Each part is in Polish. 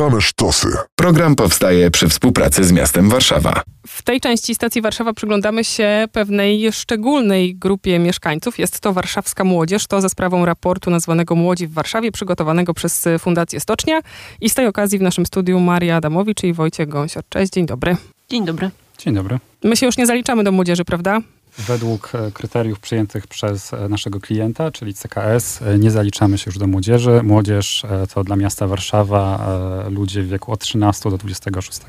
Same sztosy. Program powstaje przy współpracy z miastem Warszawa. W tej części stacji Warszawa przyglądamy się pewnej szczególnej grupie mieszkańców. Jest to warszawska młodzież. To za sprawą raportu nazwanego Młodzi w Warszawie, przygotowanego przez Fundację Stocznia. I z tej okazji w naszym studiu Maria Adamowicz i Wojciech Gąsior. Cześć, dzień dobry. Dzień dobry. Dzień dobry. My się już nie zaliczamy do młodzieży, prawda? Według e, kryteriów przyjętych przez e, naszego klienta, czyli CKS, e, nie zaliczamy się już do młodzieży. Młodzież to dla miasta Warszawa ludzie w wieku od 13 do 26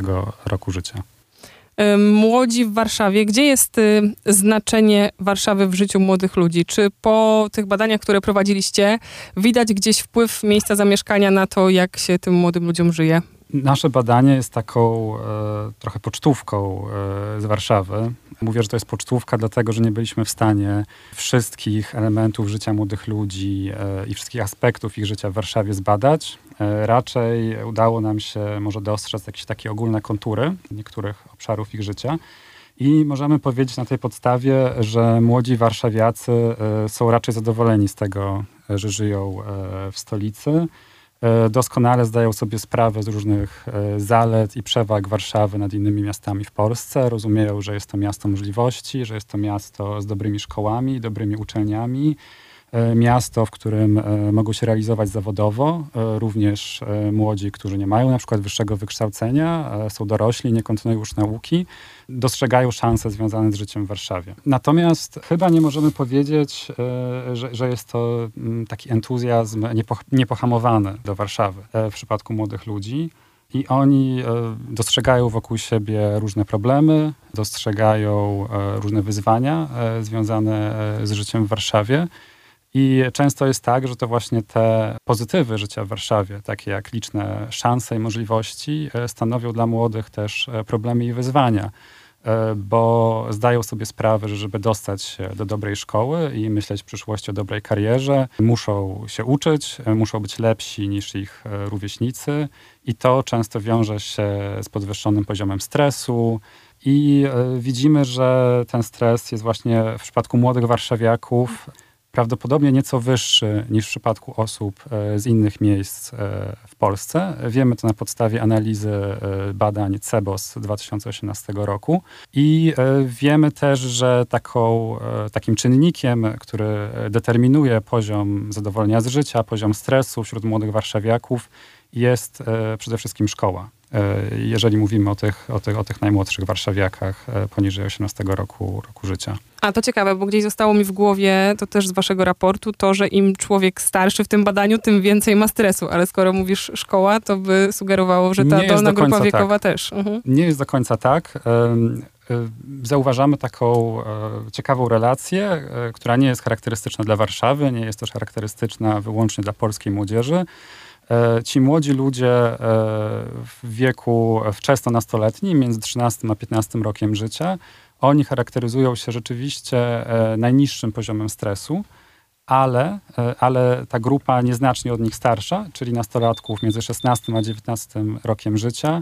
roku życia. Młodzi w Warszawie. Gdzie jest y, znaczenie Warszawy w życiu młodych ludzi? Czy po tych badaniach, które prowadziliście, widać gdzieś wpływ miejsca zamieszkania na to, jak się tym młodym ludziom żyje? Nasze badanie jest taką e, trochę pocztówką e, z Warszawy. Mówię, że to jest pocztówka, dlatego że nie byliśmy w stanie wszystkich elementów życia młodych ludzi e, i wszystkich aspektów ich życia w Warszawie zbadać. E, raczej udało nam się może dostrzec jakieś takie ogólne kontury niektórych obszarów ich życia. I możemy powiedzieć na tej podstawie, że młodzi warszawiacy e, są raczej zadowoleni z tego, że żyją w stolicy E, doskonale zdają sobie sprawę z różnych e, zalet i przewag Warszawy nad innymi miastami w Polsce. Rozumieją, że jest to miasto możliwości, że jest to miasto z dobrymi szkołami, dobrymi uczelniami, E, miasto, w którym e, mogą się realizować zawodowo, e, również młodzi, którzy nie mają na przykład wyższego wykształcenia, są dorośli, nie kontynuują już nauki, dostrzegają szanse związane z życiem w Warszawie. Natomiast chyba nie możemy powiedzieć, że, że jest to mm, taki entuzjazm niepohamowany do Warszawy w przypadku młodych ludzi. I oni dostrzegają wokół siebie różne problemy, dostrzegają różne wyzwania związane z życiem w Warszawie. I często jest tak, że to właśnie te pozytywy życia w Warszawie, takie jak liczne szanse i możliwości, e, stanowią dla młodych też e, problemy i wyzwania e, bo zdają sobie sprawę, że żeby dostać się do dobrej szkoły i myśleć w przyszłości o dobrej karierze, muszą się uczyć, muszą być lepsi niż ich rówieśnicy i to często wiąże się z podwyższonym poziomem stresu. I widzimy, że ten stres jest właśnie w przypadku młodych warszawiaków prawdopodobnie nieco wyższy niż w przypadku osób e, z innych miejsc e, w Polsce. Wiemy to na podstawie analizy e, badań CEBOS 2018 roku i wiemy też, że taką, takim czynnikiem, który determinuje poziom zadowolenia z życia, poziom stresu wśród młodych warszawiaków jest przede wszystkim szkoła. Jeżeli mówimy o tych, o tych, o tych najmłodszych warszawiakach poniżej 18 roku, roku życia. A to ciekawe, bo gdzieś zostało mi w głowie, to też z waszego raportu, to, że im człowiek starszy w tym badaniu, tym więcej ma stresu. Ale skoro mówisz szkoła, to by sugerowało, że ta dolna grupa wiekowa tak. też. Mhm. Nie jest do końca tak. Zauważamy taką e, ciekawą relację, e, która nie jest charakterystyczna dla Warszawy, nie jest też charakterystyczna wyłącznie dla polskiej młodzieży. E, ci młodzi ludzie w wieku wczesno-nastoletnim, między 13 a 15 rokiem życia, oni charakteryzują się rzeczywiście e, najniższym poziomem stresu, ale, e, ale ta grupa nieznacznie od nich starsza, czyli nastolatków między 16 a 19 rokiem życia,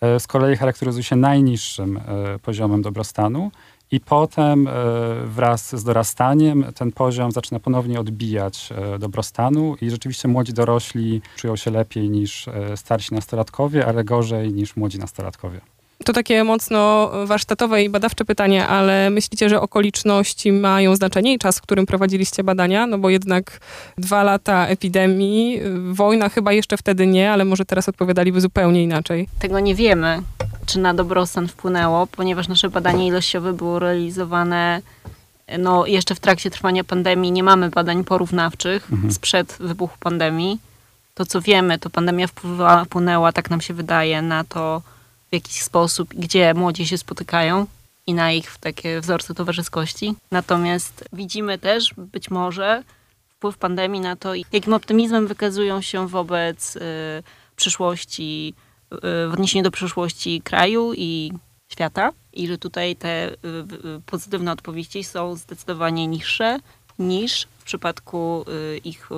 e, z kolei charakteryzuje się najniższym poziomem dobrostanu. I potem wraz z dorastaniem ten poziom zaczyna ponownie odbijać dobrostanu i rzeczywiście młodzi dorośli czują się lepiej niż starsi nastolatkowie, ale gorzej niż młodzi nastolatkowie. To takie mocno warsztatowe i badawcze pytanie, ale myślicie, że okoliczności mają znaczenie i czas, w którym prowadziliście badania? No bo jednak dwa lata epidemii, wojna chyba jeszcze wtedy nie, ale może teraz odpowiadaliby zupełnie inaczej. Tego nie wiemy, czy na dobrostan wpłynęło, ponieważ nasze badanie ilościowe było realizowane no, jeszcze w trakcie trwania pandemii. Nie mamy badań porównawczych mhm. sprzed wybuchu pandemii. To, co wiemy, to pandemia wpłynęła, tak nam się wydaje, na to, w jakiś sposób, gdzie młodzi się spotykają i na ich takie wzorce towarzyskości. Natomiast widzimy też być może wpływ pandemii na to, jakim optymizmem wykazują się wobec y, przyszłości, y, w odniesieniu do przyszłości kraju i świata i że tutaj te y, y pozytywne odpowiedzi są zdecydowanie niższe niż przypadku y, ich,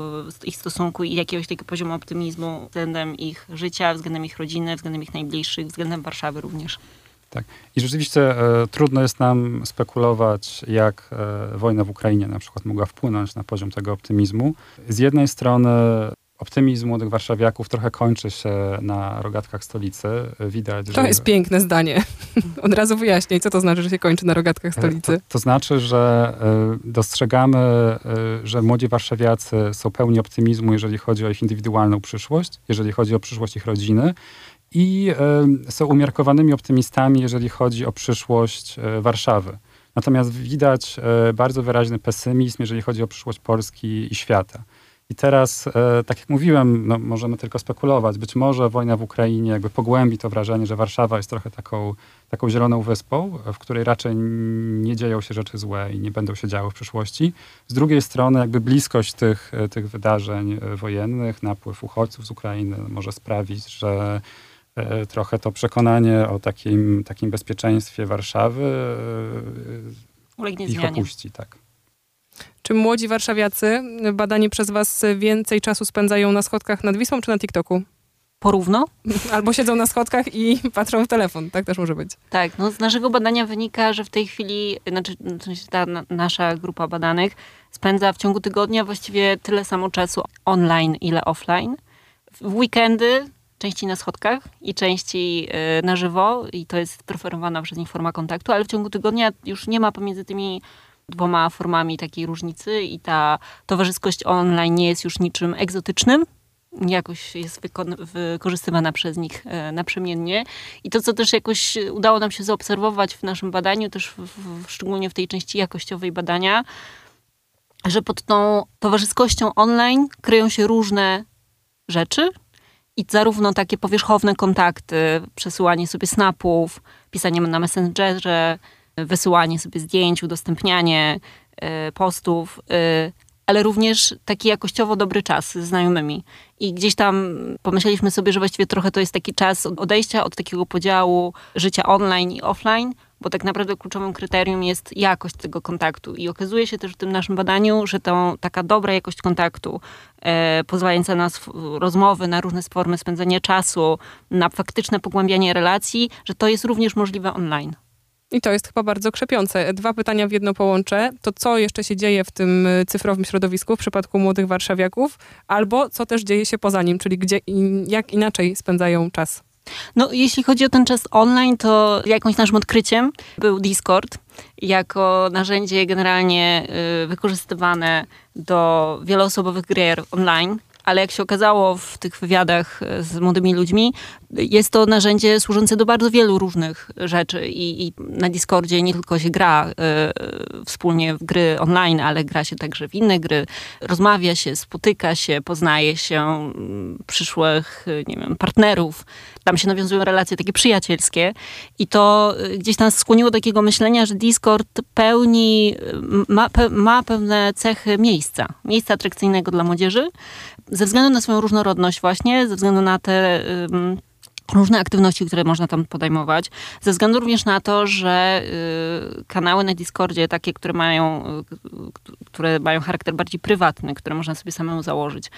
y, ich stosunku i jakiegoś takiego poziomu optymizmu względem ich życia, względem ich rodziny, względem ich najbliższych, względem Warszawy również. Tak. I rzeczywiście e, trudno jest nam spekulować, jak e, wojna w Ukrainie na przykład mogła wpłynąć na poziom tego optymizmu. Z jednej strony optymizm młodych warszawiaków trochę kończy się na rogatkach stolicy. Widać, To że... jest piękne zdanie. Od razu wyjaśniaj, co to znaczy, że się kończy na rogatkach E, stolicy. To, to znaczy, że e, dostrzegamy, e, że młodzi warszawiacy są pełni optymizmu, jeżeli chodzi o ich indywidualną przyszłość, jeżeli chodzi o przyszłość ich rodziny i są umiarkowanymi optymistami, jeżeli chodzi o przyszłość Warszawy. Natomiast widać bardzo wyraźny pesymizm, jeżeli chodzi o przyszłość Polski i świata. I teraz, e, tak jak mówiłem, no, możemy tylko spekulować. Być może wojna w Ukrainie jakby pogłębi to wrażenie, że Warszawa jest trochę taką, taką zieloną wyspą, w której raczej nie dzieją się rzeczy złe i nie będą się działy w przyszłości. Z drugiej strony, jakby bliskość tych, e, tych wydarzeń e, wojennych, napływ uchodźców z Ukrainy może sprawić, że trochę to przekonanie o takim, takim bezpieczeństwie Warszawy Ulegnie ich zmianie. opuści. Tak. Czy młodzi warszawiacy, badani przez was, więcej czasu spędzają na schodkach nad Wisłą czy na TikToku? Porówno? Albo siedzą na schodkach i patrzą w telefon. Tak też może być. Tak, no z naszego badania wynika, że w tej chwili, znaczy sensie ta na, nasza grupa badanych spędza w ciągu tygodnia właściwie tyle samo czasu online, ile offline. W weekendy częściej na schodkach i częściej y, na żywo i to jest preferowana przez nich forma kontaktu, ale w ciągu tygodnia już nie ma pomiędzy tymi dwoma formami takiej różnicy i ta towarzyskość online nie jest już niczym egzotycznym, jakoś jest wykorzystywana przez nich e, naprzemiennie. I to, co też jakoś udało nam się zaobserwować w naszym badaniu, też w, w, szczególnie w tej części jakościowej badania, że pod tą towarzyskością online kryją się różne rzeczy i zarówno takie powierzchowne kontakty, przesyłanie sobie snapów, pisanie na Messengerze, wysyłanie sobie zdjęć, udostępnianie y, postów, y, ale również taki jakościowo dobry czas ze znajomymi. I gdzieś tam pomyśleliśmy sobie, że właściwie trochę to jest taki czas odejścia od takiego podziału życia online i offline, bo tak naprawdę kluczowym kryterium jest jakość tego kontaktu. I okazuje się też w tym naszym badaniu, że to taka dobra jakość kontaktu, e, pozwalająca na rozmowy, na różne formy spędzania czasu, na faktyczne pogłębianie relacji, że to jest również możliwe online. I to jest chyba bardzo krzepiące. Dwa pytania w jedno połączę. To co jeszcze się dzieje w tym y, cyfrowym środowisku w przypadku młodych warszawiaków, albo co też dzieje się poza nim, czyli gdzie i jak inaczej spędzają czas. No, jeśli chodzi o ten czas online, to jakimś naszym odkryciem był Discord jako narzędzie generalnie y, wykorzystywane do wieloosobowych gier online. Ale jak się okazało w tych wywiadach y, z młodymi ludźmi, jest to narzędzie służące do bardzo wielu różnych rzeczy. I, i na Discordzie nie tylko się gra y, wspólnie w gry online, ale gra się także w inne gry. Rozmawia się, spotyka się, poznaje się mm, przyszłych, y, nie wiem, partnerów. Tam się nawiązują relacje takie przyjacielskie. I to gdzieś tam skłoniło do takiego myślenia, że Discord pełni, ma, ma pewne cechy miejsca. Miejsca atrakcyjnego dla młodzieży. Ze względu na swoją różnorodność właśnie, ze względu na te... różne aktywności, które można tam podejmować. Ze względu również na to, że y, kanały na Discordzie, takie, które mają, y, które mają charakter bardziej prywatny, które można sobie samemu założyć,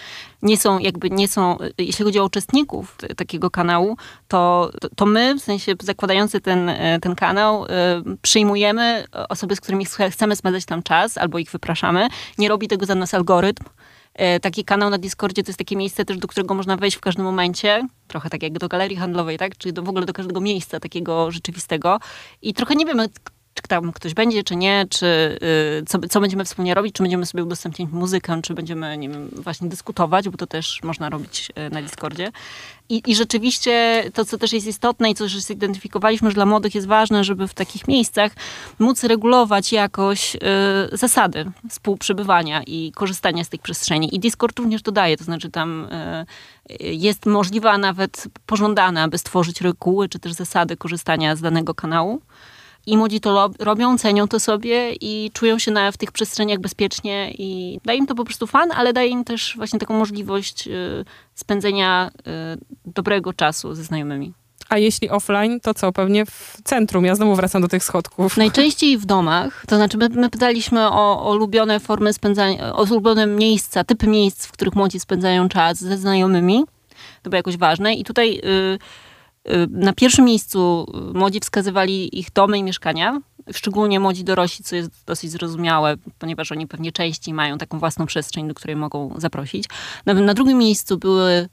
nie są jakby, nie są, y, jeśli chodzi o uczestników takiego kanału, to, to, to my, w sensie zakładający ten, y, ten kanał, y, przyjmujemy osoby, z którymi ch- chcemy spędzać tam czas, albo ich wypraszamy. Nie robi tego za nas algorytm. E, Taki kanał na Discordzie to jest takie miejsce też, do którego można wejść w każdym momencie. Trochę tak jak do galerii handlowej, tak? Czyli do, w ogóle do każdego miejsca takiego rzeczywistego. I trochę nie wiemy, k- czy tam ktoś będzie, czy nie, czy y, co, co będziemy wspólnie robić, czy będziemy sobie udostępniać muzykę, czy będziemy, nie wiem, właśnie dyskutować, bo to też można robić e, na Discordzie. I, I rzeczywiście to, co też jest istotne i co już zidentyfikowaliśmy, że dla młodych jest ważne, żeby w takich miejscach móc regulować jakoś y, zasady współprzebywania i korzystania z tych przestrzeni. I Discord również to daje, to znaczy tam y, y, jest możliwe, a nawet pożądane, aby stworzyć reguły czy też zasady korzystania z danego kanału. I młodzi to robią, cenią to sobie i czują się na, w tych przestrzeniach bezpiecznie i daje im to po prostu fan, ale daje im też właśnie taką możliwość y, spędzenia y, dobrego czasu ze znajomymi. A jeśli offline, to co? Pewnie w centrum. Ja znowu wracam do tych schodków. Najczęściej w domach, to znaczy my, my pytaliśmy o, o ulubione formy spędzania, o ulubione miejsca, typy miejsc, w których młodzi spędzają czas ze znajomymi. To było jakoś ważne i tutaj y, Na pierwszym miejscu młodzi wskazywali ich domy i mieszkania, szczególnie młodzi dorośli, co jest dosyć zrozumiałe, ponieważ oni pewnie częściej mają taką własną przestrzeń, do której mogą zaprosić. Na, na drugim miejscu były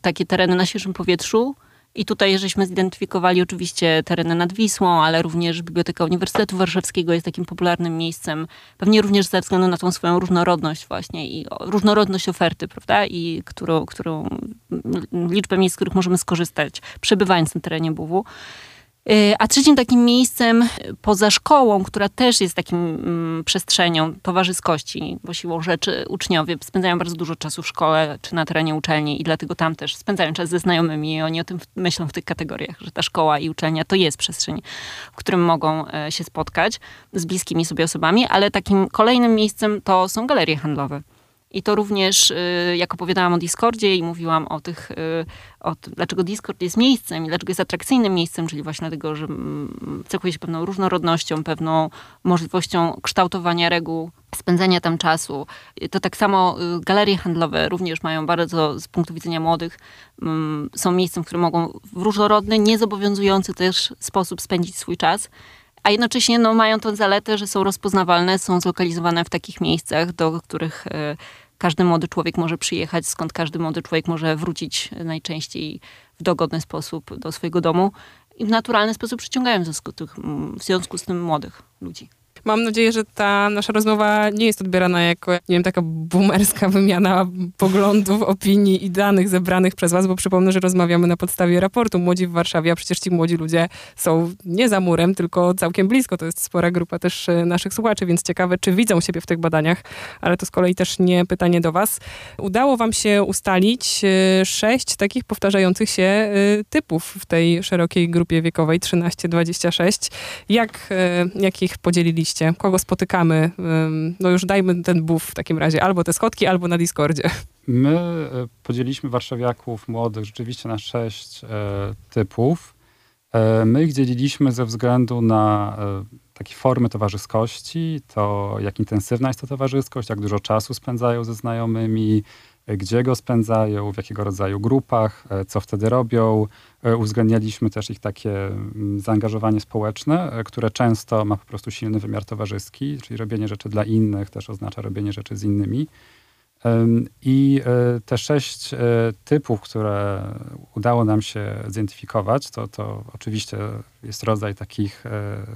takie tereny na świeżym powietrzu, i tutaj żeśmy zidentyfikowali oczywiście tereny nad Wisłą, ale również Biblioteka Uniwersytetu Warszawskiego jest takim popularnym miejscem, pewnie również ze względu na tą swoją różnorodność właśnie i różnorodność oferty, prawda? I którą, którą liczbę miejsc, z których możemy skorzystać, przebywając na terenie BUW. Y, a trzecim takim miejscem poza szkołą, która też jest takim mm, przestrzenią towarzyskości, bo siłą rzeczy uczniowie spędzają bardzo dużo czasu w szkole czy na terenie uczelni i dlatego tam też spędzają czas ze znajomymi i oni o tym myślą w tych kategoriach, że ta szkoła i uczelnia to jest przestrzeń, w którym mogą e, się spotkać z bliskimi sobie osobami, ale takim kolejnym miejscem to są galerie handlowe. I to również, y, jak opowiadałam o Discordzie i mówiłam o tych, y, o dlaczego Discord jest miejscem i dlaczego jest atrakcyjnym miejscem, czyli właśnie dlatego, że mm, cechuje się pewną różnorodnością, pewną możliwością kształtowania reguł, spędzania tam czasu. To tak samo y, galerie handlowe również mają bardzo, z punktu widzenia młodych, mm, są miejscem, w którym mogą w różnorodny, niezobowiązujący też sposób spędzić swój czas a jednocześnie no, mają tę zaletę, że są rozpoznawalne, są zlokalizowane w takich miejscach, do których każdy młody człowiek może przyjechać, skąd każdy młody człowiek może wrócić najczęściej w dogodny sposób do swojego domu i w naturalny sposób przyciągają w związku, w związku z tym młodych ludzi. Mam nadzieję, że ta nasza rozmowa nie jest odbierana jako, nie wiem, taka boomerska wymiana poglądów, opinii i danych zebranych przez was, bo przypomnę, że rozmawiamy na podstawie raportu Młodzi w Warszawie, a przecież ci młodzi ludzie są nie za murem, tylko całkiem blisko. To jest spora grupa też e, naszych słuchaczy, więc ciekawe, czy widzą siebie w tych badaniach, ale to z kolei też nie pytanie do was. Udało wam się ustalić e, sześć takich powtarzających się e, typów w tej szerokiej grupie wiekowej 13-26. Jak, jak ich podzieliliście? Kogo spotykamy? No już dajmy ten buff w takim razie. Albo te schodki, albo na Discordzie. My e, podzieliliśmy warszawiaków młodych rzeczywiście na sześć e, typów. E, my ich dzieliliśmy ze względu na takie formy towarzyskości, to jak intensywna jest ta towarzyskość, jak dużo czasu spędzają ze znajomymi, gdzie go spędzają, w jakiego rodzaju grupach, e, co wtedy robią. E, uwzględnialiśmy też ich takie mm, zaangażowanie społeczne, e, które często ma po prostu silny wymiar towarzyski, czyli robienie rzeczy dla innych też oznacza robienie rzeczy z innymi. I te sześć typów, które udało nam się zidentyfikować, to, to oczywiście jest rodzaj takich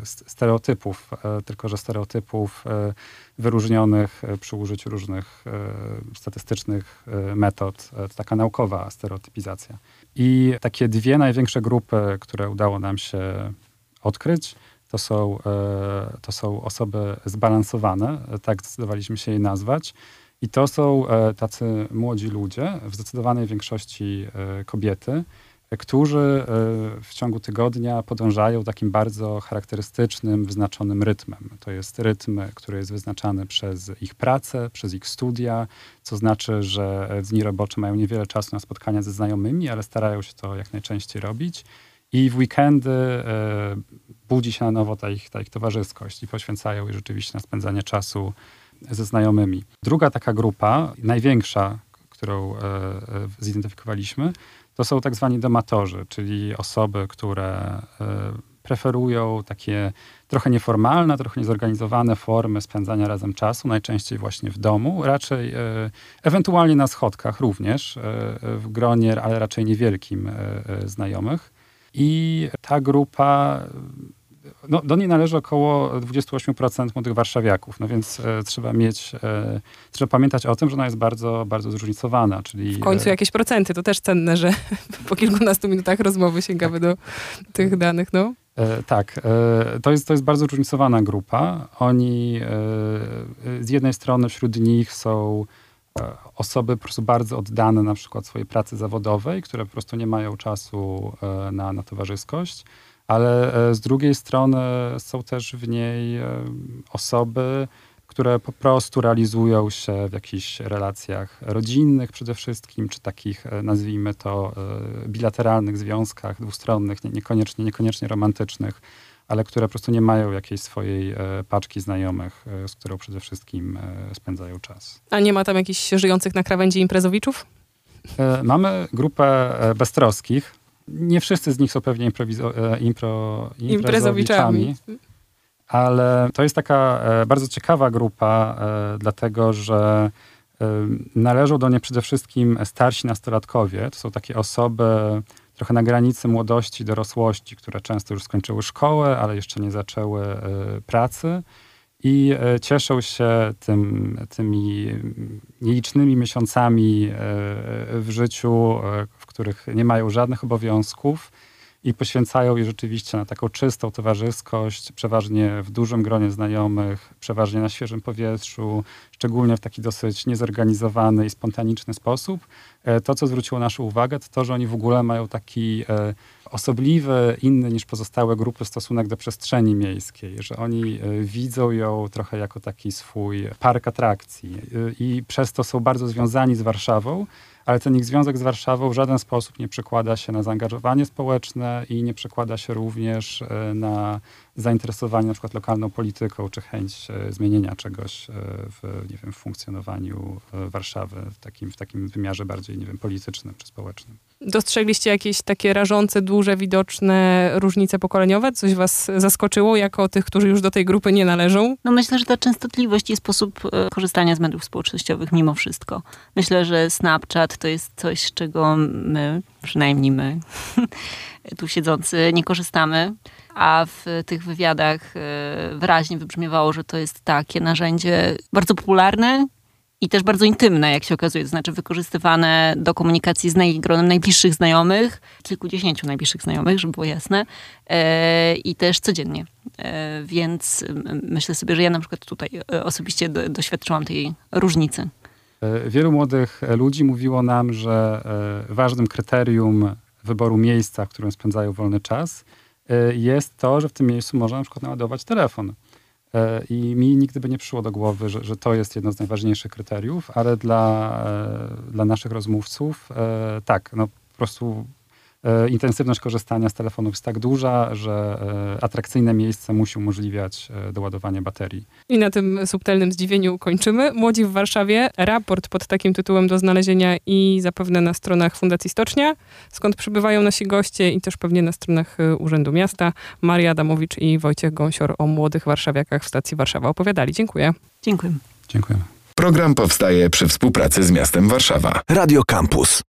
stereotypów, tylko że stereotypów wyróżnionych e, przy użyciu różnych e, statystycznych e, metod. To taka naukowa stereotypizacja. I takie dwie największe grupy, które udało nam się odkryć, to są, to są osoby zbalansowane, tak zdecydowaliśmy się je nazwać. I to są tacy młodzi ludzie, w zdecydowanej większości kobiety, którzy e, w ciągu tygodnia podążają takim bardzo charakterystycznym, wyznaczonym rytmem. To jest rytm, który jest wyznaczany przez ich pracę, przez ich studia, co znaczy, że w dni robocze mają niewiele czasu na spotkania ze znajomymi, ale starają się to jak najczęściej robić. I w weekendy e, budzi się na nowo ta ich, ta ich towarzyskość i poświęcają je rzeczywiście na spędzanie czasu ze znajomymi. Druga taka grupa, największa, którą e, zidentyfikowaliśmy, to są tak zwani domatorzy, czyli osoby, które e, preferują takie trochę nieformalne, trochę niezorganizowane formy spędzania razem czasu, najczęściej właśnie w domu, raczej e, ewentualnie na schodkach również, e, w gronie, ale raczej niewielkim znajomych. I ta grupa no, do niej należy około 28% młodych warszawiaków, no więc e, trzeba mieć, e, trzeba pamiętać o tym, że ona jest bardzo, bardzo zróżnicowana, czyli... W końcu e, jakieś procenty, to też cenne, że po kilkunastu minutach rozmowy sięgamy do tych danych, no. E, tak, e, to, jest, to jest bardzo zróżnicowana grupa. Oni e, z jednej strony wśród nich są osoby po prostu bardzo oddane na przykład swojej pracy zawodowej, które po prostu nie mają czasu na, na towarzyskość ale e, z drugiej strony są też w niej e, osoby, które po prostu realizują się w jakichś relacjach rodzinnych przede wszystkim, czy takich, e, nazwijmy to, bilateralnych związkach dwustronnych, niekoniecznie, niekoniecznie romantycznych, ale które po prostu nie mają jakiejś swojej paczki znajomych, z którą przede wszystkim spędzają czas. A nie ma tam jakichś żyjących na krawędzi imprezowiczów? Mamy grupę beztroskich, Nie wszyscy z nich są pewnie improwizo- e, impro, Imprezowiczami. ale to jest taka e, bardzo ciekawa grupa, e, dlatego że należą do niej przede wszystkim starsi nastolatkowie. To są takie osoby trochę na granicy młodości, dorosłości, które często już skończyły szkołę, ale jeszcze nie zaczęły pracy i cieszą się tym, tymi nielicznymi miesiącami w życiu, których nie mają żadnych obowiązków i poświęcają je rzeczywiście na taką czystą towarzyskość, przeważnie w dużym gronie znajomych, przeważnie na świeżym powietrzu, szczególnie w taki dosyć niezorganizowany i spontaniczny sposób. E, To, co zwróciło naszą uwagę, to to, że oni w ogóle mają taki e, osobliwy, inny niż pozostałe grupy stosunek do przestrzeni miejskiej, że oni e, widzą ją trochę jako taki swój park atrakcji i przez to są bardzo związani z Warszawą, ale ten ich związek z Warszawą w żaden sposób nie przekłada się na zaangażowanie społeczne i nie przekłada się również e, na zainteresowanie na przykład lokalną polityką, czy chęć e, zmienienia czegoś e, w, nie wiem, w funkcjonowaniu e, Warszawy w takim, w takim wymiarze bardziej, nie wiem, politycznym czy społecznym. Dostrzegliście jakieś takie rażące, duże, widoczne różnice pokoleniowe? Coś was zaskoczyło jako tych, którzy już do tej grupy nie należą? No myślę, że ta częstotliwość i sposób korzystania z mediów społecznościowych mimo wszystko. Myślę, że Snapchat to jest coś, z czego my, przynajmniej my, tu siedzący, nie korzystamy. A w tych wywiadach e, wyraźnie wybrzmiewało, że to jest takie narzędzie bardzo popularne i też bardzo intymne, jak się okazuje. To znaczy wykorzystywane do komunikacji z naj, gronem najbliższych znajomych, kilkudziesięciu najbliższych znajomych, żeby było jasne, e, i też codziennie. E, więc myślę sobie, że ja na przykład tutaj osobiście do, doświadczyłam tej różnicy. Wielu młodych ludzi mówiło nam, że ważnym kryterium wyboru miejsca, w którym spędzają wolny czas, e, jest to, że w tym miejscu można na przykład naładować telefon. E, I mi nigdy by nie przyszło do głowy, że, że to jest jedno z najważniejszych kryteriów, ale dla, e, dla naszych rozmówców tak, no po prostu intensywność korzystania z telefonów jest tak duża, że e, atrakcyjne miejsce musi umożliwiać e, doładowanie baterii. I na tym subtelnym zdziwieniu kończymy. Młodzi w Warszawie. Raport pod takim tytułem do znalezienia i zapewne na stronach Fundacji Stocznia, skąd przybywają nasi goście i też pewnie na stronach Urzędu Miasta. Maria Adamowicz i Wojciech Gąsior o młodych warszawiakach w stacji Warszawa opowiadali. Dziękuję. Dziękuję. Dziękujemy. Program powstaje przy współpracy z miastem Warszawa. Radio Campus.